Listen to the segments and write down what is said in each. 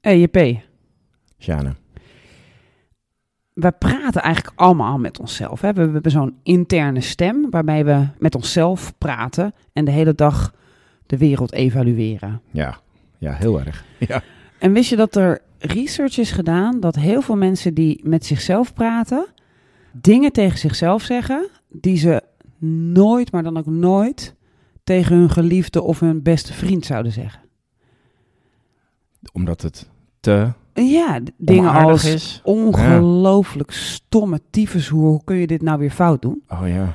EJP. Sjane. We praten eigenlijk allemaal met onszelf. Hè? We hebben zo'n interne stem waarbij we met onszelf praten en de hele dag de wereld evalueren. Ja. Ja, heel erg. Ja. En wist je dat er research is gedaan dat heel veel mensen die met zichzelf praten, dingen tegen zichzelf zeggen die ze nooit, maar dan ook nooit tegen hun geliefde of hun beste vriend zouden zeggen. Omdat het te Ja, dingen als is. ongelooflijk stomme tyfushoer, hoe kun je dit nou weer fout doen? Oh ja.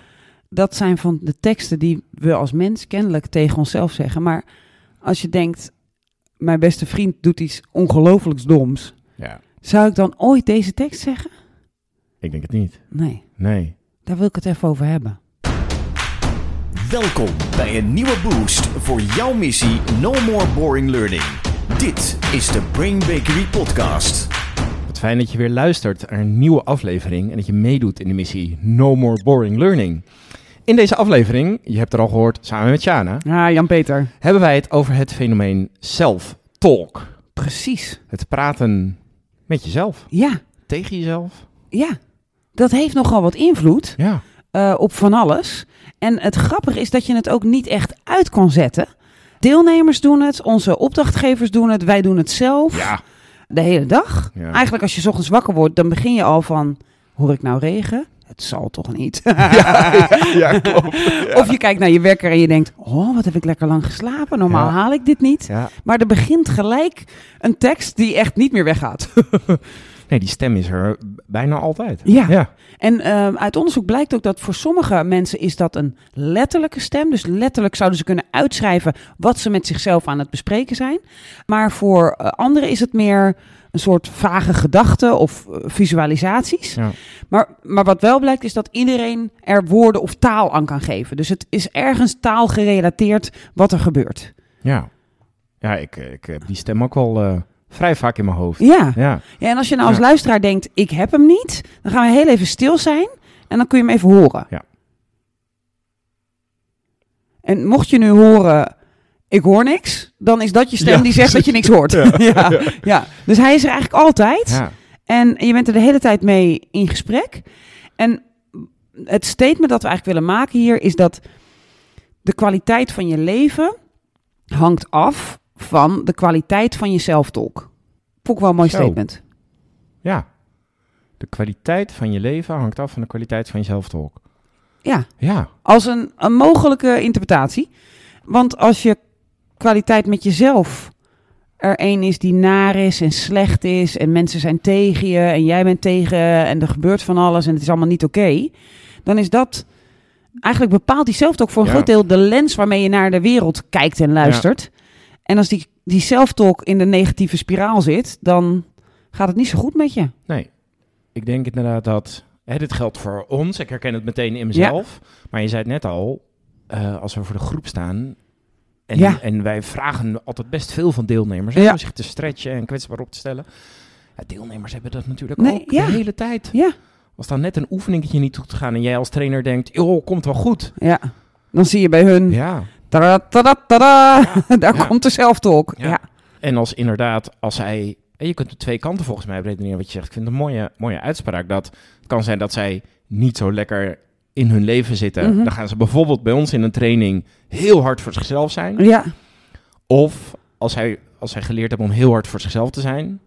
Dat zijn van de teksten die we als mens kennelijk tegen onszelf zeggen. Maar als je denkt, mijn beste vriend doet iets ongelooflijks doms, Ja. zou ik dan ooit deze tekst zeggen? Ik denk het niet. Nee, Nee. daar wil ik het even over hebben. Welkom bij een nieuwe boost voor jouw missie No More Boring Learning. Dit is de Brain Bakery Podcast. Wat fijn dat je weer luistert naar een nieuwe aflevering en dat je meedoet in de missie No More Boring Learning. In deze aflevering, je hebt er al gehoord samen met Shana, Ja, Jan-Peter. hebben wij het over het fenomeen self-talk. Precies. Het praten met jezelf, Ja, tegen jezelf. ja. Dat heeft nogal wat invloed Ja. eh, op van alles. En het grappige is dat je het ook niet echt uit kan zetten. Deelnemers doen het, onze opdrachtgevers doen het, wij doen het zelf. Ja. De hele dag. Ja. Eigenlijk als je 's ochtends wakker wordt, dan begin je al van... Hoor ik nou regen? Het zal toch niet? ja, klopt. Of je kijkt naar je wekker en je denkt... Oh, wat heb ik lekker lang geslapen. Normaal Ja. haal ik dit niet. Ja. Maar er begint gelijk een tekst die echt niet meer weggaat. Nee, die stem is er bijna altijd. Ja. En ehm, uit onderzoek blijkt ook dat voor sommige mensen is dat een letterlijke stem. Dus letterlijk zouden ze kunnen uitschrijven wat ze met zichzelf aan het bespreken zijn. Maar voor eh, anderen is het meer een soort vage gedachten of eh, visualisaties. Ja. Maar, maar wat wel blijkt is dat iedereen er woorden of taal aan kan geven. Dus het is ergens taalgerelateerd wat er gebeurt. Ja, ja ik, ik heb die stem ook wel eh, vrij vaak in mijn hoofd. Ja. Ja. ja en als je nou als Ja. luisteraar denkt, ik heb hem niet, dan gaan we heel even stil zijn en dan kun je hem even horen. Ja. En mocht je nu horen, ik hoor niks, dan is dat je stem Ja, die zegt dat je niks hoort. Ja. Ja, Dus hij is er eigenlijk altijd. En je bent er de hele tijd mee in gesprek. En het statement dat we eigenlijk willen maken hier is dat de kwaliteit van je leven hangt af van de kwaliteit van je zelftalk. Vond ik wel een mooi Zo. statement. ja. De kwaliteit van je leven hangt af van de kwaliteit van je zelftalk. Ja, Ja. als een, een mogelijke interpretatie. Want als je kwaliteit met jezelf er één is die naar is en slecht is en mensen zijn tegen je en jij bent tegen en er gebeurt van alles en het is allemaal niet oké, dan is dat eigenlijk bepaalt die zelftalk voor een Ja. groot deel de lens waarmee je naar de wereld kijkt en luistert. En als die, die zelftalk in de negatieve spiraal zit, dan gaat het niet zo goed met je. Nee. Ik denk inderdaad dat... Hè, dit geldt voor ons. Ik herken het meteen in mezelf. Maar je zei het net al. eh, als we voor de groep staan... En, Ja. en wij vragen altijd best veel van deelnemers. Ja. Om zich te stretchen en kwetsbaar op te stellen. Ja, deelnemers hebben dat natuurlijk Nee, ook de hele tijd. Ja, Als dan net een oefeningetje niet goed gaan... en jij als trainer denkt... joh, komt wel goed. ja. Dan zie je bij hun, Ja. Tada, tada, tada, daar Ja. komt de zelftalk. Ja. ja. En als inderdaad, als zij... En je kunt de twee kanten volgens mij redeneren wat je zegt. Ik vind het een mooie, mooie uitspraak. Dat het kan zijn dat zij niet zo lekker in hun leven zitten. Mhm. Dan gaan ze bijvoorbeeld bij ons in een training heel hard voor zichzelf zijn. Ja, Of als zij, als zij geleerd hebben om heel hard voor zichzelf te zijn...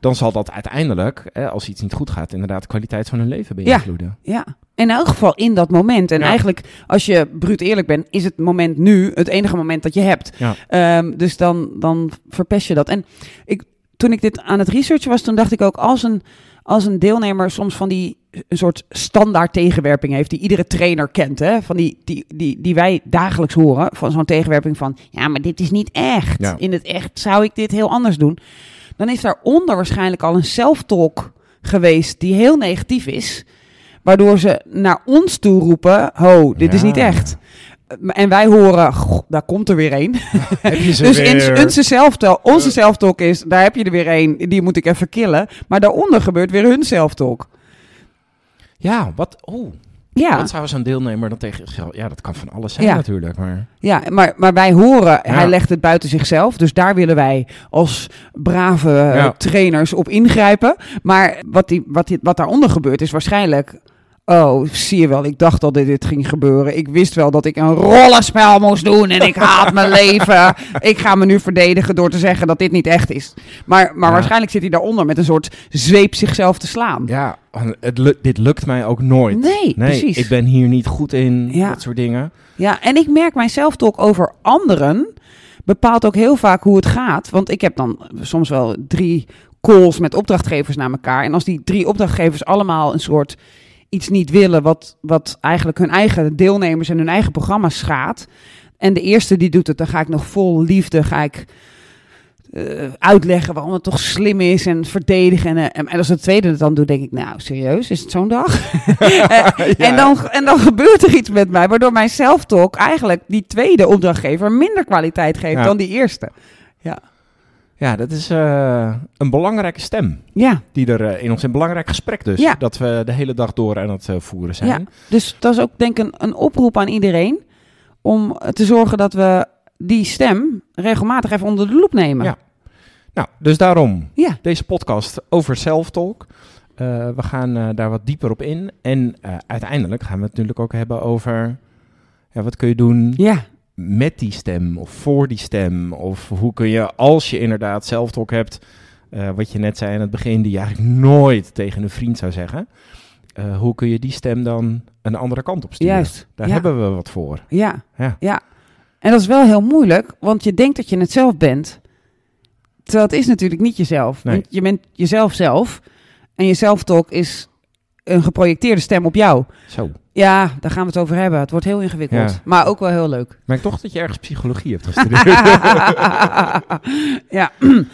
dan zal dat uiteindelijk, hè, als iets niet goed gaat... inderdaad de kwaliteit van hun leven beïnvloeden. ja. In elk geval in dat moment. En Ja. eigenlijk, als je bruut eerlijk bent, is het moment nu het enige moment dat je hebt. Ja. Ehm, dus dan, dan verpest je dat. En ik, toen ik dit aan het researchen was, toen dacht ik ook, als een, als een deelnemer soms van die een soort standaard tegenwerping heeft, die iedere trainer kent, hè? Van die, die, die, die wij dagelijks horen, van zo'n tegenwerping van, ja, maar dit is niet echt. Ja. In het echt zou ik dit heel anders doen. Dan is daaronder waarschijnlijk al een self-talk geweest die heel negatief is. Waardoor ze naar ons toe roepen: Ho, dit is niet echt. En wij horen: "Goh, daar komt er weer een. Dus in onze zelftalk, onze zelftalk is: daar heb je er weer een, die moet ik even killen. Maar daaronder gebeurt weer hun zelftalk. Ja, wat... Oh, Ja, Wat zou zo'n deelnemer dan tegen zichzelf... Ja, dat kan van alles zijn Ja. natuurlijk, maar... ja maar, maar wij horen, Ja. hij legt het buiten zichzelf. Dus daar willen wij als brave eh, Ja. trainers op ingrijpen. Maar wat, die, wat, die, wat daaronder gebeurt is waarschijnlijk... Oh, zie je wel, ik dacht al dat dit ging gebeuren. Ik wist wel dat ik een rollenspel moest doen en ik haat mijn leven. Ik ga me nu verdedigen door te zeggen dat dit niet echt is. Maar, maar Ja. waarschijnlijk zit hij daaronder met een soort zweep zichzelf te slaan. Ja, het lu- dit lukt mij ook nooit. Nee, Nee, precies. ik ben hier niet goed in, Ja. dat soort dingen. Ja, en ik merk mijzelf toch over anderen bepaalt ook heel vaak hoe het gaat. Want ik heb dan soms wel drie calls met opdrachtgevers naar elkaar. En als die drie opdrachtgevers allemaal een soort iets niet willen, wat, wat eigenlijk hun eigen deelnemers en hun eigen programma's schaadt. En de eerste die doet het, dan ga ik nog vol liefde ga ik, eh, uitleggen waarom het toch slim is en verdedigen. En, en, als de tweede het dan doet, denk ik, nou serieus, is het zo'n dag? En, dan, en dan gebeurt er iets met mij, waardoor mijn self-talk eigenlijk die tweede opdrachtgever minder kwaliteit geeft Ja. dan die eerste. Ja, dat is eh, een belangrijke stem. Ja, Die er eh, in ons een belangrijk gesprek dus. Ja. Dat we de hele dag door aan het eh, voeren zijn. Ja. dus dat is ook denk ik een, een oproep aan iedereen om te zorgen dat we die stem regelmatig even onder de loep nemen. Ja. Nou, dus daarom Ja. deze podcast over self-talk. We gaan daar wat dieper op in. En uiteindelijk gaan we het natuurlijk ook hebben over... Ja, wat kun je doen Ja. Met die stem of voor die stem? Of hoe kun je, als je inderdaad self-talk hebt... eh, wat je net zei aan het begin, die je eigenlijk nooit tegen een vriend zou zeggen... eh, hoe kun je die stem dan een andere kant op sturen? Juist. Daar ja. hebben we wat voor. Ja. Ja. ja. En dat is wel heel moeilijk, want je denkt dat je het zelf bent. Terwijl het is natuurlijk niet jezelf. Nee. Je bent jezelf zelf. En je self-talk is een geprojecteerde stem op jou. Zo. Ja, daar gaan we het over hebben. Het wordt heel ingewikkeld. Ja. Maar ook wel heel leuk. Ik merk toch dat je ergens psychologie hebt gestudeerd. ja.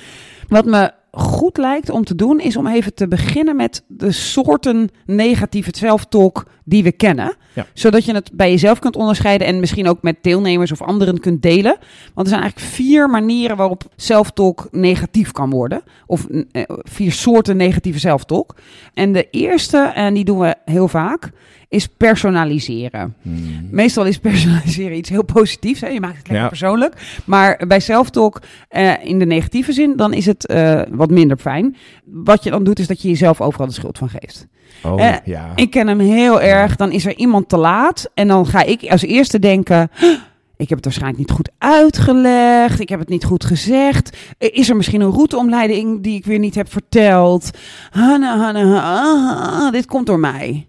Wat me goed lijkt om te doen, is om even te beginnen met de soorten negatieve self-talk die we kennen. Ja. Zodat je het bij jezelf kunt onderscheiden en misschien ook met deelnemers of anderen kunt delen. Want er zijn eigenlijk vier manieren waarop self-talk negatief kan worden. Of eh, vier soorten negatieve self-talk. En de eerste, en die doen we heel vaak, is personaliseren. Hmm. Meestal is personaliseren iets heel positiefs. Hè? Je maakt het lekker Ja. persoonlijk. Maar bij self-talk eh, in de negatieve zin, dan is het eh, wat minder fijn. Wat je dan doet, is dat je jezelf overal de schuld van geeft. Oh, Eh, ja. Ik ken hem heel erg. Dan is er iemand te laat. En dan ga ik als eerste denken... "Huh, Ik heb het waarschijnlijk niet goed uitgelegd. Ik heb het niet goed gezegd. Eh, Is er misschien een routeomleiding die ik weer niet heb verteld? Hanna, hanna, hanna, dit komt door mij.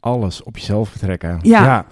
Alles op jezelf betrekken. Ja. ja.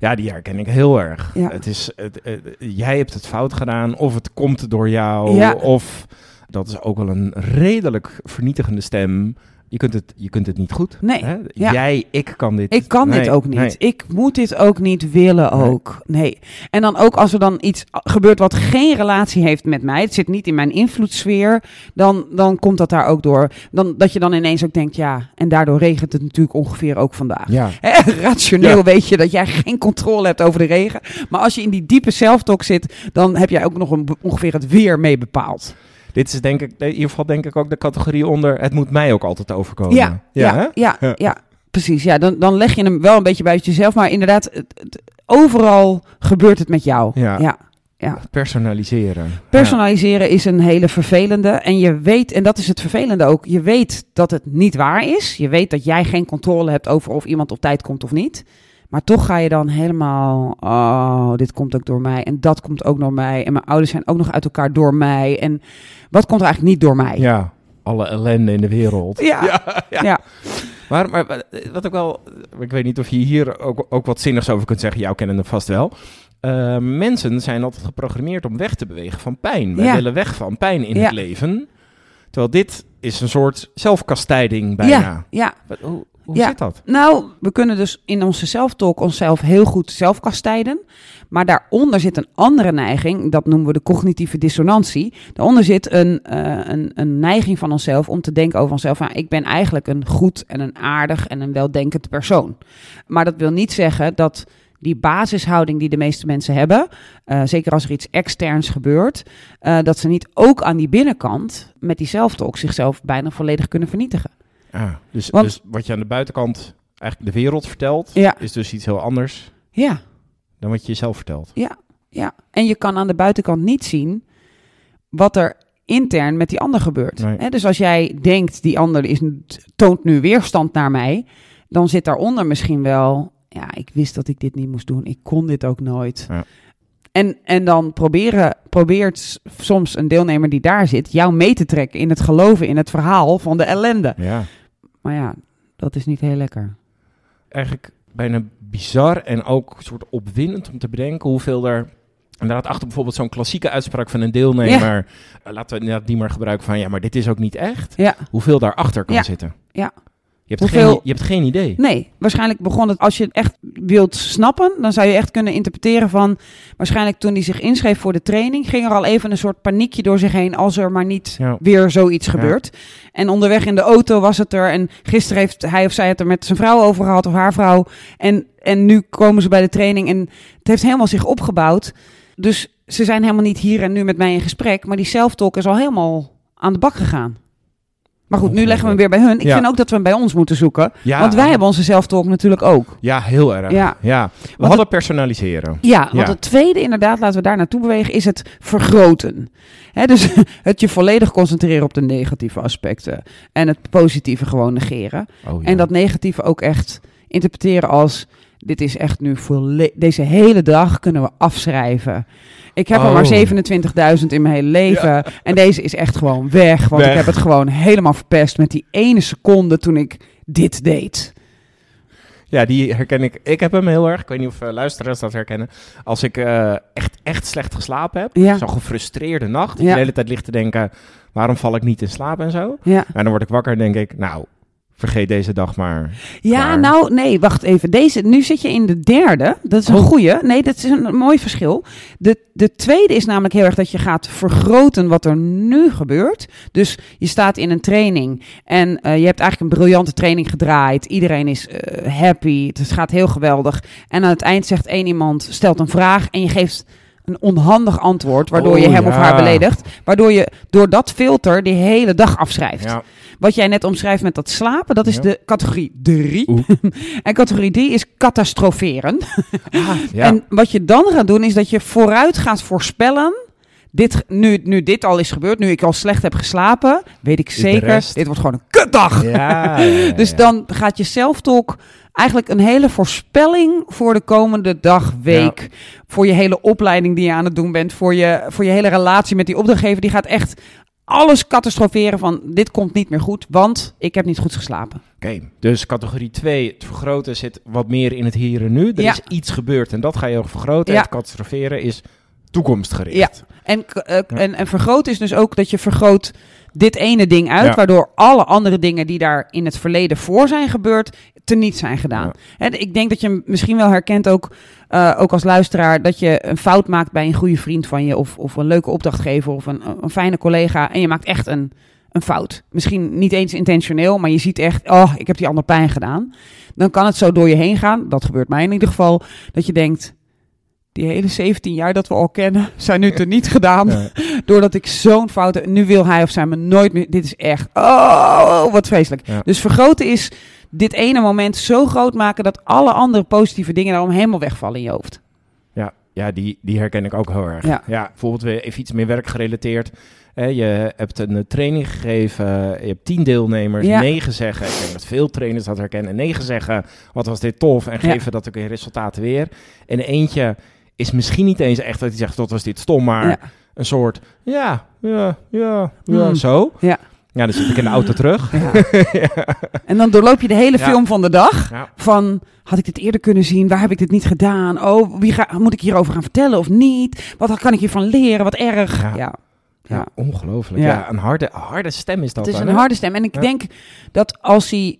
Ja, die herken ik heel erg. Ja. Het is, het, het- jij hebt het fout gedaan, of het komt door jou, Ja. of dat is ook wel een redelijk vernietigende stem. Je kunt het, je kunt het niet goed. Nee, Hè? ja. Jij, ik kan dit. Ik kan dit ook niet. nee. Ik moet dit ook niet willen ook. Nee. En dan ook als er dan iets gebeurt wat geen relatie heeft met mij, het zit niet in mijn invloedssfeer, dan, dan komt dat daar ook door. Dan, dat je dan ineens ook denkt, ja, en daardoor regent het natuurlijk ongeveer ook vandaag. Ja, Hè, rationeel Ja. weet je dat jij geen controle hebt over de regen. Maar als je in die diepe self-talk zit, dan heb jij ook nog een, ongeveer het weer mee bepaald. Dit is denk ik, in ieder geval denk ik ook de categorie onder, het moet mij ook altijd overkomen. Ja, ja, ja, ja, Ja. precies. Ja, dan, dan leg je hem wel een beetje buiten jezelf. Maar inderdaad, het- het- overal gebeurt het met jou. Ja. ja. ja. Personaliseren. Personaliseren is een hele vervelende. En je weet, en dat is het vervelende ook, je weet dat het niet waar is. Je weet dat jij geen controle hebt over of iemand op tijd komt of niet. Maar toch ga je dan helemaal, oh, dit komt ook door mij. En dat komt ook door mij. En mijn ouders zijn ook nog uit elkaar door mij. En wat komt er eigenlijk niet door mij? Ja. alle ellende in de wereld. Ja. ja. Ja. Maar, maar wat ik wel, ik weet niet of je hier ook, ook wat zinnigs over kunt zeggen, jou kennen vast wel. Eh, mensen zijn altijd geprogrammeerd om weg te bewegen van pijn. Wij Ja. willen weg van pijn in Ja. het leven. Terwijl dit is een soort zelfkastijding bijna. Ja, ja. Wat- Hoe, hoe Ja. zit dat? Nou, we kunnen dus in onze zelftalk onszelf heel goed zelfkastijden. Maar daaronder zit een andere neiging, dat noemen we de cognitieve dissonantie. Daaronder zit een, eh, een, een neiging van onszelf om te denken over onszelf. van, ik ben eigenlijk een goed en een aardig en een weldenkend persoon. Maar dat wil niet zeggen dat die basishouding die de meeste mensen hebben, eh, zeker als er iets externs gebeurt, eh, dat ze niet ook aan die binnenkant met die zelftalk zichzelf bijna volledig kunnen vernietigen. Ah, dus, Want- dus wat je aan de buitenkant eigenlijk de wereld vertelt, Ja. is dus iets heel anders Ja, dan wat je jezelf vertelt. ja. En je kan aan de buitenkant niet zien wat er intern met die ander gebeurt. Nee. Dus als jij denkt, die ander is, toont nu weerstand naar mij, dan zit daaronder misschien wel, ja, ik wist dat ik dit niet moest doen. Ik kon dit ook nooit. Ja. En, en dan proberen, probeert soms een deelnemer die daar zit, jou mee te trekken in het geloven in het verhaal van de ellende. Ja. Maar ja, dat is niet heel lekker. Eigenlijk bijna bizar en ook een soort opwindend om te bedenken hoeveel er... Inderdaad, achter bijvoorbeeld zo'n klassieke uitspraak van een deelnemer. eh, laten we inderdaad die maar gebruiken van... Ja, maar dit is ook niet echt. Ja. Hoeveel daarachter kan Ja. zitten. Ja. Je hebt, Hoeveel- geen, je hebt geen idee. Nee, waarschijnlijk begon het als je het echt wilt snappen, dan zou je echt kunnen interpreteren van waarschijnlijk toen hij zich inschreef voor de training, ging er al even een soort paniekje door zich heen als er maar niet Ja. weer zoiets gebeurt. En onderweg in de auto was het er en gisteren heeft hij of zij het er met zijn vrouw over gehad of haar vrouw en, en nu komen ze bij de training en het heeft helemaal zich opgebouwd. Dus ze zijn helemaal niet hier en nu met mij in gesprek, maar die self-talk is al helemaal aan de bak gegaan. Maar goed, nu leggen we hem weer bij hun. Ik Ja. vind ook dat we hem bij ons moeten zoeken. Ja. Want wij hebben onze self-talk natuurlijk ook. Ja, heel erg. Ja. Ja. We Want hadden personaliseren. Ja, want het tweede inderdaad, laten we daar naartoe bewegen, is het vergroten. Hè, dus het je volledig concentreren op de negatieve aspecten. En het positieve gewoon negeren. Oh. En dat negatieve ook echt interpreteren als... Dit is echt nu volle- Deze hele dag kunnen we afschrijven. Ik heb er maar 27.000 in mijn hele leven. En deze is echt gewoon weg. Want Weg. ik heb het gewoon helemaal verpest met die ene seconde toen ik dit deed. Ja, die herken ik. Ik heb hem heel erg. Ik weet niet of eh, luisteraars dat herkennen. Als ik eh, echt, echt slecht geslapen heb. Ja. Zo'n gefrustreerde nacht. Ja. je de hele tijd ligt te denken, waarom val ik niet in slaap en zo. Ja. En dan word ik wakker en denk ik, nou, vergeet deze dag maar. Ja, Klaar. nou, nee, wacht even. Deze, nu zit je in de derde. Dat is een Oh. goeie. Nee, dat is een mooi verschil. De, de tweede is namelijk heel erg dat je gaat vergroten wat er nu gebeurt. Dus je staat in een training en eh, je hebt eigenlijk een briljante training gedraaid. Iedereen is eh, happy. Het gaat heel geweldig. En aan het eind zegt één iemand, stelt een vraag en je geeft een onhandig antwoord, waardoor Oh, je hem of haar beledigt. Waardoor je door dat filter die hele dag afschrijft. Ja. Wat jij net omschrijft met dat slapen, dat is Ja. de categorie 3. Oeh. en categorie 3 is catastroferen. ja. En wat je dan gaat doen, is dat je vooruit gaat voorspellen. Dit, nu, nu dit al is gebeurd, nu ik al slecht heb geslapen, weet ik zeker, dit wordt gewoon een kutdag. Ja, Dus dan gaat je self-talk eigenlijk een hele voorspelling voor de komende dag, week. Voor je hele opleiding die je aan het doen bent. Voor je, voor je hele relatie met die opdrachtgever. Die gaat echt alles catastroferen van dit komt niet meer goed, want ik heb niet goed geslapen. Oké, dus categorie 2, het vergroten zit wat meer in het hier en nu. Er Ja. is iets gebeurd en dat ga je ook vergroten. Ja. Het catastroferen is toekomstgericht. En, k- eh, en, en vergroot is dus ook dat je vergroot dit ene ding uit, Ja. waardoor alle andere dingen die daar in het verleden voor zijn gebeurd, teniet zijn gedaan. Hè, ik denk dat je misschien wel herkent ook, eh, ook als luisteraar, dat je een fout maakt bij een goede vriend van je, of, of een leuke opdrachtgever, of een, een fijne collega, en je maakt echt een, een fout. Misschien niet eens intentioneel, maar je ziet echt, oh, ik heb die ander pijn gedaan. Dan kan het zo door je heen gaan, dat gebeurt mij in ieder geval, dat je denkt, die hele 17 jaar dat we al kennen, zijn nu teniet gedaan. Ja. Doordat ik zo'n fout heb. Nu wil hij of zij me nooit meer. Dit is echt. Oh, wat vreselijk. Ja. Dus vergroten is dit ene moment zo groot maken dat alle andere positieve dingen daarom helemaal wegvallen in je hoofd. Ja, ja die, die herken ik ook heel erg. Ja. bijvoorbeeld weer even iets meer werkgerelateerd. Hè, je hebt een eh, training gegeven, je hebt tien deelnemers, Ja. negen zeggen. Ik denk dat veel trainers dat herkennen. Negen zeggen, wat was dit tof en Ja. geven dat ook in resultaten weer. En eentje is misschien niet eens echt dat hij zegt, wat was dit stom, maar Ja. een soort, ja, ja, ja, ja, Hmm. zo. Ja. Ja, dan zit ik in de auto terug. En dan doorloop je de hele Ja. film van de dag. Ja. Van, had ik dit eerder kunnen zien? Waar heb ik dit niet gedaan? Oh, wie ga, moet ik hierover gaan vertellen of niet? Wat kan ik hiervan leren? Wat erg. Ja. Ja. Ja, Ja. ongelooflijk. Ja. Ja. een harde, harde stem is dat Het is dan, een hè? harde stem. En ik Ja. denk dat als hij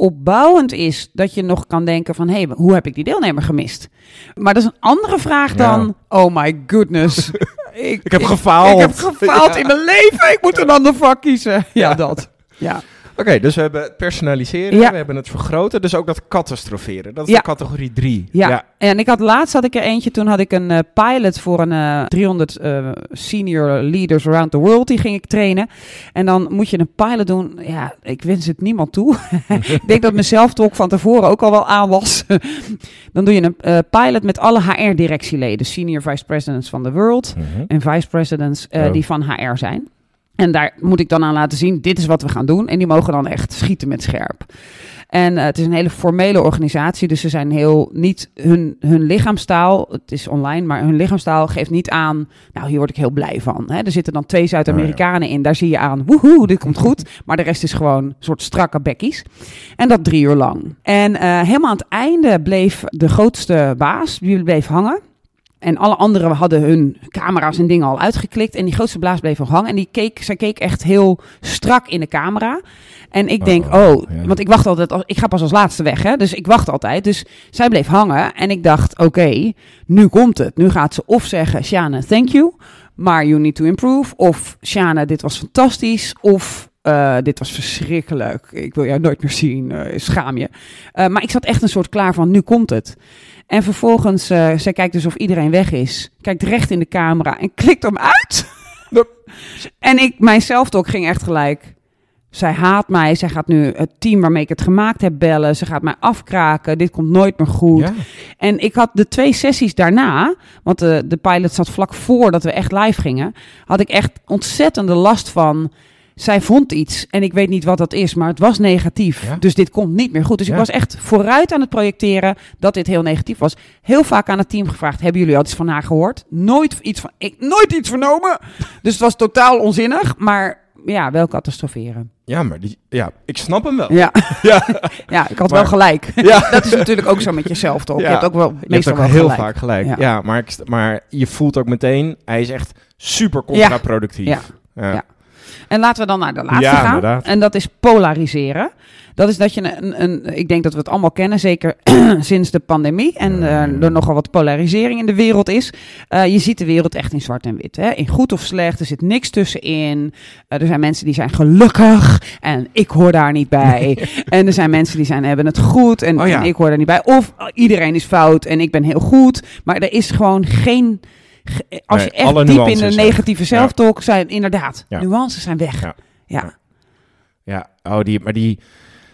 opbouwend is, dat je nog kan denken van... hé, hey, hoe heb ik die deelnemer gemist? Maar dat is een andere vraag Ja. dan... oh my goodness. ik, Ik heb gefaald. Ik heb gefaald in mijn leven. Ik moet een ander vak kiezen. Ja, dat. Ja. Oké, dus we hebben het personaliseren, Ja. we hebben het vergroten, dus ook dat catastroferen. Dat is Ja. de categorie 3. Ja. En ik had laatst had ik er eentje, toen had ik een eh, pilot voor een eh, 300 eh, senior leaders around the world. Die ging ik trainen. En dan moet je een pilot doen. Ja, ik wens het niemand toe. ik denk dat mezelf toch van tevoren ook al wel aan was. dan doe je een eh, pilot met alle HR-directieleden, senior vice presidents van the world Mhm. en vice presidents eh, Oh. die van HR zijn. En daar moet ik dan aan laten zien, dit is wat we gaan doen. En die mogen dan echt schieten met scherp. En eh, het is een hele formele organisatie, dus ze zijn heel niet hun, hun lichaamstaal, het is online, maar hun lichaamstaal geeft niet aan, nou hier word ik heel blij van. Hè? Er zitten dan twee Zuid-Amerikanen in, daar zie je aan, woehoe, dit komt goed. Maar de rest is gewoon een soort strakke bekkies. En dat drie uur lang. En eh, helemaal aan het einde bleef de grootste baas, die bleef hangen. En alle anderen hadden hun camera's en dingen al uitgeklikt. En die grootste blaas bleef nog hangen. En die keek, zij keek echt heel strak in de camera. En ik denk, Oh, oh, ja. want ik wacht altijd, als- ik ga pas als laatste weg, hè. Dus ik wacht altijd. Dus zij bleef hangen. En ik dacht, oké, nu komt het. Nu gaat ze of zeggen, Shana, thank you. Maar you need to improve. Of, Shana, dit was fantastisch. Of, eh, dit was verschrikkelijk. Ik wil jou nooit meer zien. eh, schaam je. Eh, maar ik zat echt een soort klaar van, nu komt het. En vervolgens, eh zij kijkt dus of iedereen weg is. Kijkt recht in de camera en klikt hem uit. en ik, mijn zelftalk ging echt gelijk. Zij haat mij. Zij gaat nu het team waarmee ik het gemaakt heb bellen. Ze gaat mij afkraken. Dit komt nooit meer goed. Ja. En ik had de twee sessies daarna, want de, de pilot zat vlak voordat we echt live gingen, had ik echt ontzettende last van. Zij vond iets en ik weet niet wat dat is, maar het was negatief. Ja. Dus dit komt niet meer goed. Dus ik was echt vooruit aan het projecteren dat dit heel negatief was. Heel vaak aan het team gevraagd: hebben jullie al iets van haar gehoord? Nooit iets van, ik nooit iets vernomen. Dus het was totaal onzinnig, maar ja, wel catastroferen. ja, maar die, ja, ik snap hem wel. Ja, Ja, ja ik had Maar- wel gelijk. ja. Dat is natuurlijk ook zo met jezelf, toch? Ja. Je hebt ook wel meestal ook wel heel gelijk. vaak gelijk. Ja. Ja, maar, ik, maar je voelt ook meteen, hij is echt super contraproductief. Ja. Ja. En laten we dan naar de laatste Ja, gaan. inderdaad. En dat is polariseren. Dat is dat je een, een ik denk dat we het allemaal kennen, zeker sinds de pandemie en eh, er nogal wat polarisering in de wereld is. Eh, je ziet de wereld echt in zwart en wit. Hè? In goed of slecht, er zit niks tussenin. Eh, er zijn mensen die zijn gelukkig en ik hoor daar niet bij. en er zijn mensen die zijn, hebben het goed en, Oh ja. en ik hoor daar niet bij. Of eh, iedereen is fout en ik ben heel goed. Maar er is gewoon geen... ge- Als je echt diep in de negatieve zelftalk zijn, inderdaad, Ja. nuances zijn weg. Ja. Ja. Ja, oh, die, maar die,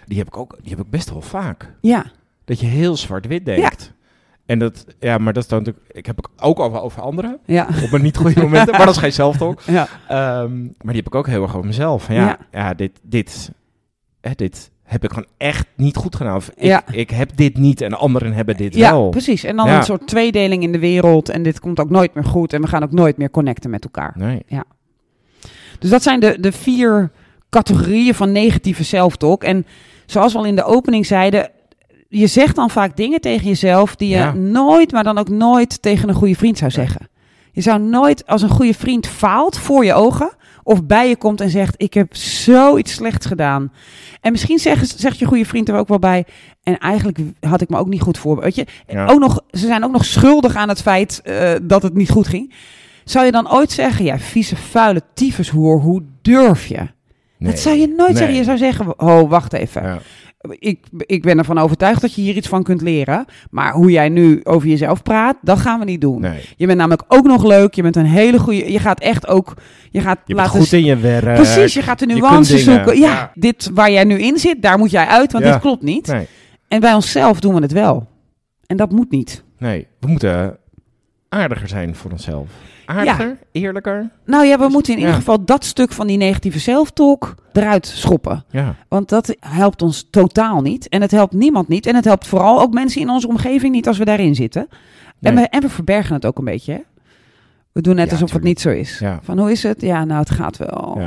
die, heb ik ook, die heb ik best wel vaak. Ja. Dat je heel zwart-wit denkt. En dat, ja, maar dat is dan natuurlijk, ik heb ook al wel over anderen, Ja. op een niet goede momenten, maar dat is geen zelftalk. Ja. Ehm, maar die heb ik ook heel erg over mezelf. Van ja, ja. dit, dit, hè, dit heb ik gewoon echt niet goed gedaan. Of ik, Ja. ik heb dit niet en anderen hebben dit ja, wel. precies. En dan Ja. een soort tweedeling in de wereld. En dit komt ook nooit meer goed. En we gaan ook nooit meer connecten met elkaar. Nee. Dus dat zijn de, de vier categorieën van negatieve zelftalk. En zoals we al in de opening zeiden. Je zegt dan vaak dingen tegen jezelf die je Ja. nooit, maar dan ook nooit tegen een goede vriend zou zeggen. Je zou nooit, als een goede vriend faalt voor je ogen, of bij je komt en zegt: Ik heb zoiets slechts gedaan. En misschien zegt, zegt je goede vriend er ook wel bij. En eigenlijk had ik me ook niet goed voor. Weet je, Ja. ook nog, ze zijn ook nog schuldig aan het feit eh, dat het niet goed ging. Zou je dan ooit zeggen: Ja, vieze, vuile tyfushoer, hoe durf je? Nee. Dat zou je nooit Nee. zeggen. Je zou zeggen: Oh, wacht even. Ja. Ik, ik ben ervan overtuigd dat je hier iets van kunt leren. Maar hoe jij nu over jezelf praat, dat gaan we niet doen. Nee. Je bent namelijk ook nog leuk. Je bent een hele goede. Je gaat echt ook. Je gaat Je bent laten goed in je werk. Precies, je gaat de nuances zoeken. Ja, ja. dit waar jij nu in zit, daar moet jij uit, want Ja. dit klopt niet. Nee. En bij onszelf doen we het wel. En dat moet niet. nee, we moeten aardiger zijn voor onszelf. Aardiger, eerlijker. Nou ja, we moeten in Ja. ieder geval dat stuk van die negatieve zelftalk eruit schoppen. Ja. Want dat helpt ons totaal niet. En het helpt niemand niet. En het helpt vooral ook mensen in onze omgeving niet als we daarin zitten. En, we, en we verbergen het ook een beetje. Hè? We doen net Ja, alsof het niet zo is. Ja. Van hoe is het? Ja, nou het gaat wel.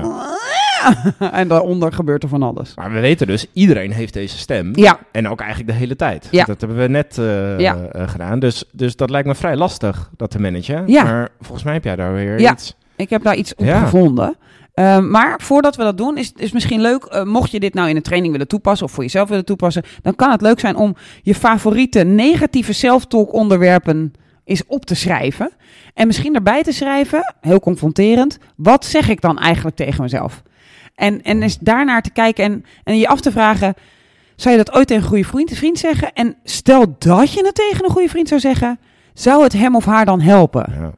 En daaronder gebeurt er van alles. Maar we weten dus, iedereen heeft deze stem. Ja, En ook eigenlijk de hele tijd. Ja. Dat hebben we net eh, Ja. eh, gedaan. Dus, dus dat lijkt me vrij lastig, dat te managen. Ja. Maar volgens mij heb jij daar weer Ja. iets... ik heb daar iets op gevonden. Ehm, maar voordat we dat doen, is is misschien leuk, eh, mocht je dit nou in een training willen toepassen of voor jezelf willen toepassen, dan kan het leuk zijn om je favoriete negatieve zelftalk onderwerpen is op te schrijven. En misschien erbij te schrijven, heel confronterend, wat zeg ik dan eigenlijk tegen mezelf? En, en eens daarnaar te kijken en, en je af te vragen, zou je dat ooit tegen een goede vriend, vriend zeggen? En stel dat je het tegen een goede vriend zou zeggen, zou het hem of haar dan helpen? Ja.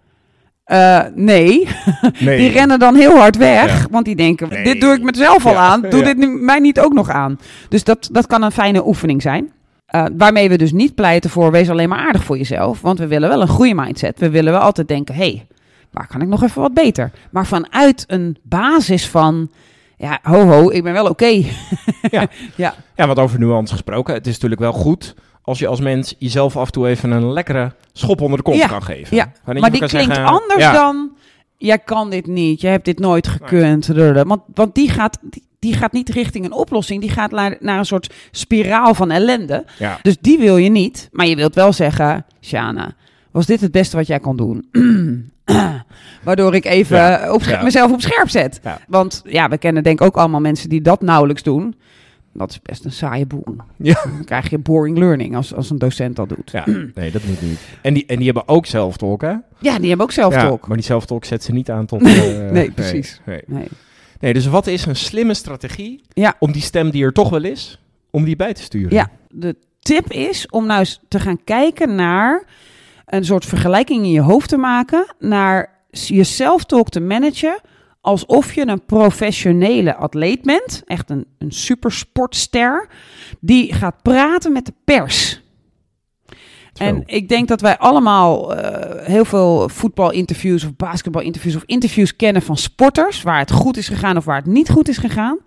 Eh, nee. Nee. Die rennen dan heel hard weg, Ja. want die denken, Nee. dit doe ik mezelf al Ja, aan, doe ja. dit mij niet ook nog aan. Dus dat, dat kan een fijne oefening zijn. Eh, waarmee we dus niet pleiten voor, wees alleen maar aardig voor jezelf. Want we willen wel een goede mindset. We willen wel altijd denken, hé, hey, waar kan ik nog even wat beter? Maar vanuit een basis van, ja, ho ho, ik ben wel oké. Ja, want over nuance gesproken, het is natuurlijk wel goed als je als mens jezelf af en toe even een lekkere schop onder de kont Ja, kan geven. ja. Maar die klinkt zeggen, anders ja, dan, jij kan dit niet, je hebt dit nooit gekund. Want, want die, gaat, die, die gaat niet richting een oplossing, die gaat naar, naar een soort spiraal van ellende. Ja, Dus die wil je niet. Maar je wilt wel zeggen, Shana, was dit het beste wat jij kon doen? Waardoor ik even Ja, op ja. mezelf op scherp zet. Ja. Want ja, we kennen denk ik ook allemaal mensen die dat nauwelijks doen. Dat is best een saaie boel. Ja. Dan krijg je boring learning als, als een docent dat doet. ja, nee, dat moet niet. En die, en die hebben ook zelftalk, hè? Ja, die hebben ook zelf Ja, talk. maar die zelftalk zet ze niet aan tot... eh, Nee, precies. Nee, Nee. nee, dus wat is een slimme strategie Ja. om die stem die er toch wel is, om die bij te sturen? Ja, de tip is om nou eens te gaan kijken naar een soort vergelijking in je hoofd te maken, naar jezelf talk te managen alsof je een professionele atleet bent, echt een, een supersportster, die gaat praten met de pers. Zo. En ik denk dat wij allemaal eh, heel veel voetbalinterviews of basketbalinterviews of interviews kennen van sporters, waar het goed is gegaan of waar het niet goed is gegaan.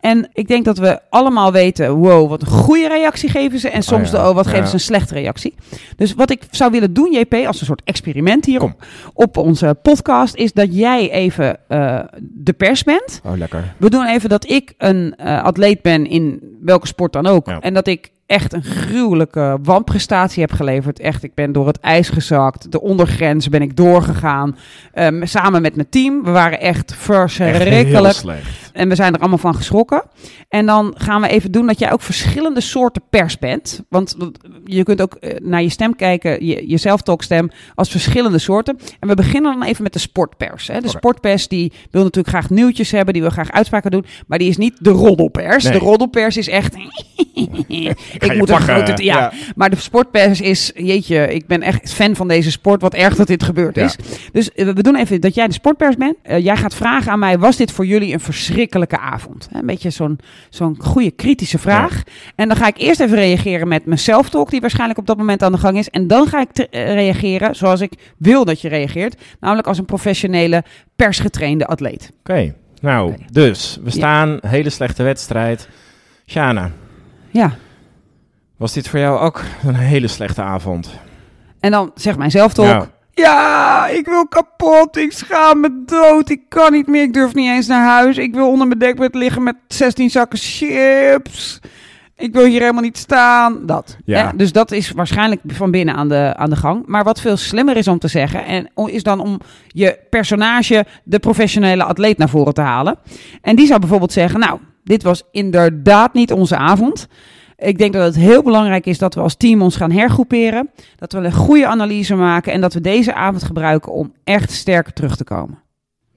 En ik denk dat we allemaal weten, wow, wat een goede reactie geven ze en soms ja. de, oh, wat Ja. geven ze een slechte reactie. Dus wat ik zou willen doen, JP, als een soort experiment hier op onze podcast, is dat jij even eh, de pers bent. Oh, lekker. We doen even dat ik een eh, atleet ben in welke sport dan ook. Ja. En dat ik echt een gruwelijke wanprestatie heb geleverd. Echt, ik ben door het ijs gezakt. De ondergrens ben ik doorgegaan. Ehm, samen met mijn team. We waren echt Echt verschrikkelijk. slecht. En we zijn er allemaal van geschrokken. En dan gaan we even doen dat jij ook verschillende soorten pers bent. Want je kunt ook eh, naar je stem kijken, je, je zelftalkstem, als verschillende soorten. En we beginnen dan even met de sportpers. Hè. De sportpers die wil natuurlijk graag nieuwtjes hebben, die wil graag uitspraken doen. Maar die is niet de roddelpers. Nee. De roddelpers is echt... ik moet een grote... Ja. ja. maar de sportpers is... Jeetje, ik ben echt fan van deze sport. Wat erg dat dit gebeurd is. Dus eh, we doen even dat jij de sportpers bent. Eh, jij gaat vragen aan mij, was dit voor jullie een verschrikkelijke avond? Een beetje zo'n zo'n goede kritische vraag. En dan ga ik eerst even reageren met mijn self-talk, die waarschijnlijk op dat moment aan de gang is. En dan ga ik eh, reageren zoals ik wil dat je reageert. Namelijk als een professionele, persgetrainde atleet. Oké, nou, dus we staan, hele slechte wedstrijd. Shana, Ja. Was dit voor jou ook een hele slechte avond? En dan zegt mijn self-talk... Ja. Ja, ik wil kapot. Ik schaam me dood. Ik kan niet meer. Ik durf niet eens naar huis. Ik wil onder mijn dekbed liggen met 16 zakken chips. Ik wil hier helemaal niet staan. Dat. Ja. Hè? Dus dat is waarschijnlijk van binnen aan de, aan de gang. Maar wat veel slimmer is om te zeggen, en is dan om je personage, de professionele atleet, naar voren te halen. En die zou bijvoorbeeld zeggen: Nou, dit was inderdaad niet onze avond. Ik denk dat het heel belangrijk is dat we als team ons gaan hergroeperen. Dat we een goede analyse maken en dat we deze avond gebruiken om echt sterker terug te komen.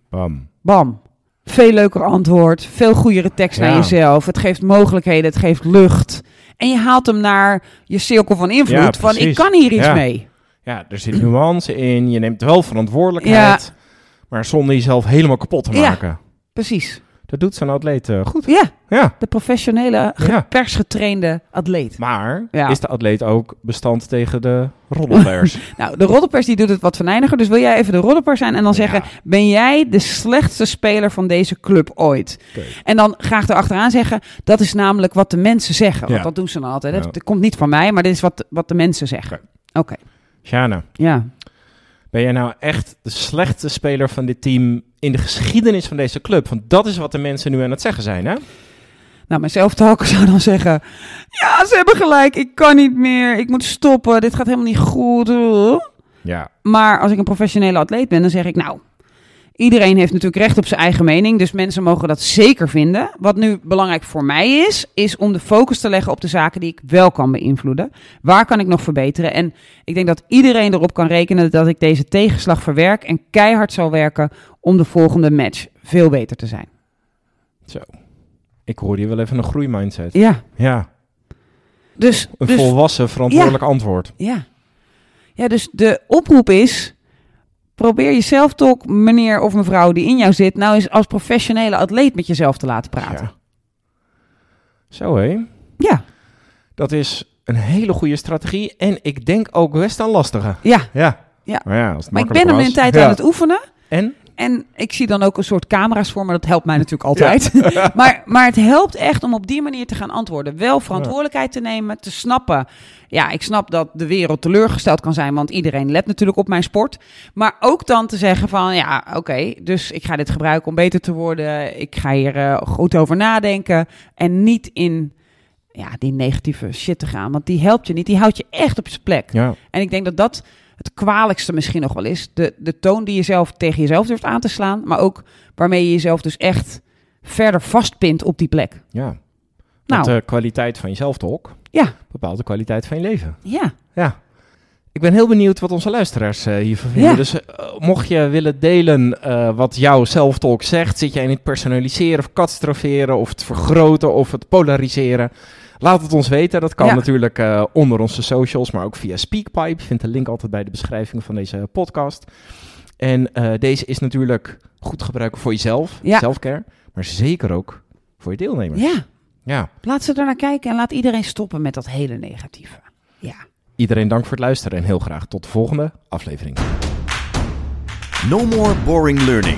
Bam. Bam. Veel leuker antwoord, veel goedere tekst naar jezelf. Het geeft mogelijkheden, het geeft lucht. En je haalt hem naar je cirkel van invloed. Ja, van ik kan hier iets Ja. mee. Ja, er zit nuance in, je neemt wel verantwoordelijkheid, maar zonder jezelf helemaal kapot te Ja. maken. Precies. Dat doet zo'n atleet eh, goed. Ja, Ja. de professionele, ge- Ja. persgetrainde atleet. Maar Ja. is de atleet ook bestand tegen de roddelpers? Nou, de roddelpers die doet het wat venijniger. Dus wil jij even de roddelper zijn en dan zeggen... Ben jij de slechtste speler van deze club ooit? En dan graag erachteraan zeggen... dat is namelijk wat de mensen zeggen. Want Ja. dat doen ze dan altijd. Dat, dat komt niet van mij, maar dit is wat, wat de mensen zeggen. Oké, Shana, ja. Ben jij nou echt de slechtste speler van dit team in de geschiedenis van deze club? Want dat is wat de mensen nu aan het zeggen zijn, hè? Nou, mijn zelftalker zou dan zeggen... ja, ze hebben gelijk, ik kan niet meer, ik moet stoppen, dit gaat helemaal niet goed. Ja. Maar als ik een professionele atleet ben, dan zeg ik... nou, Iedereen heeft natuurlijk recht op zijn eigen mening, dus mensen mogen dat zeker vinden. Wat nu belangrijk voor mij is, is om de focus te leggen op de zaken die ik wel kan beïnvloeden. Waar kan ik nog verbeteren? En ik denk dat iedereen erop kan rekenen dat ik deze tegenslag verwerk en keihard zal werken om de volgende match veel beter te zijn. Zo. Ik hoorde je wel even een groeimindset. Ja, Ja, dus, een dus volwassen, verantwoordelijk antwoord. Ja. ja, dus de oproep is: probeer jezelf toch, meneer of mevrouw die in jou zit, nou eens als professionele atleet met jezelf te laten praten. Ja. Zo hé. Ja, Dat is een hele goede strategie en ik denk ook best een lastige. ja. Ja. Ja. Maar ja, als het Maar ik ben hem een tijd aan het oefenen. En? En ik zie dan ook een soort camera's voor me. Dat helpt mij natuurlijk altijd. maar, maar het helpt echt om op die manier te gaan antwoorden. Wel verantwoordelijkheid te nemen, te snappen. Ja, ik snap dat de wereld teleurgesteld kan zijn. Want iedereen let natuurlijk op mijn sport. Maar ook dan te zeggen van ja, oké. dus ik ga dit gebruiken om beter te worden. Ik ga hier eh, goed over nadenken. En niet in ja, die negatieve shit te gaan. Want die helpt je niet. Die houdt je echt op zijn plek. Ja. En ik denk dat dat het kwalijkste misschien nog wel is. De, de toon die je zelf tegen jezelf durft aan te slaan. Maar ook waarmee je jezelf dus echt verder vastpint op die plek. Ja. Nou. Want de kwaliteit van jezelf toch Ja, bepaalt de kwaliteit van je leven. ja. Ja. Ik ben heel benieuwd wat onze luisteraars eh, hiervan vinden. Ja. Dus eh, mocht je willen delen eh, wat jouw zelftalk zegt, zit jij in het personaliseren of catastroferen of het vergroten of het polariseren? Laat het ons weten. Dat kan Ja. natuurlijk eh, onder onze socials, maar ook via Speakpipe. Je vindt de link altijd bij de beschrijving van deze podcast. En eh, deze is natuurlijk goed gebruiken voor jezelf, Ja. selfcare, maar zeker ook voor je deelnemers. Ja, ja. laat ze er naar kijken en laat iedereen stoppen met dat hele negatieve. Ja. Iedereen dank voor het luisteren en heel graag tot de volgende aflevering. No more boring learning.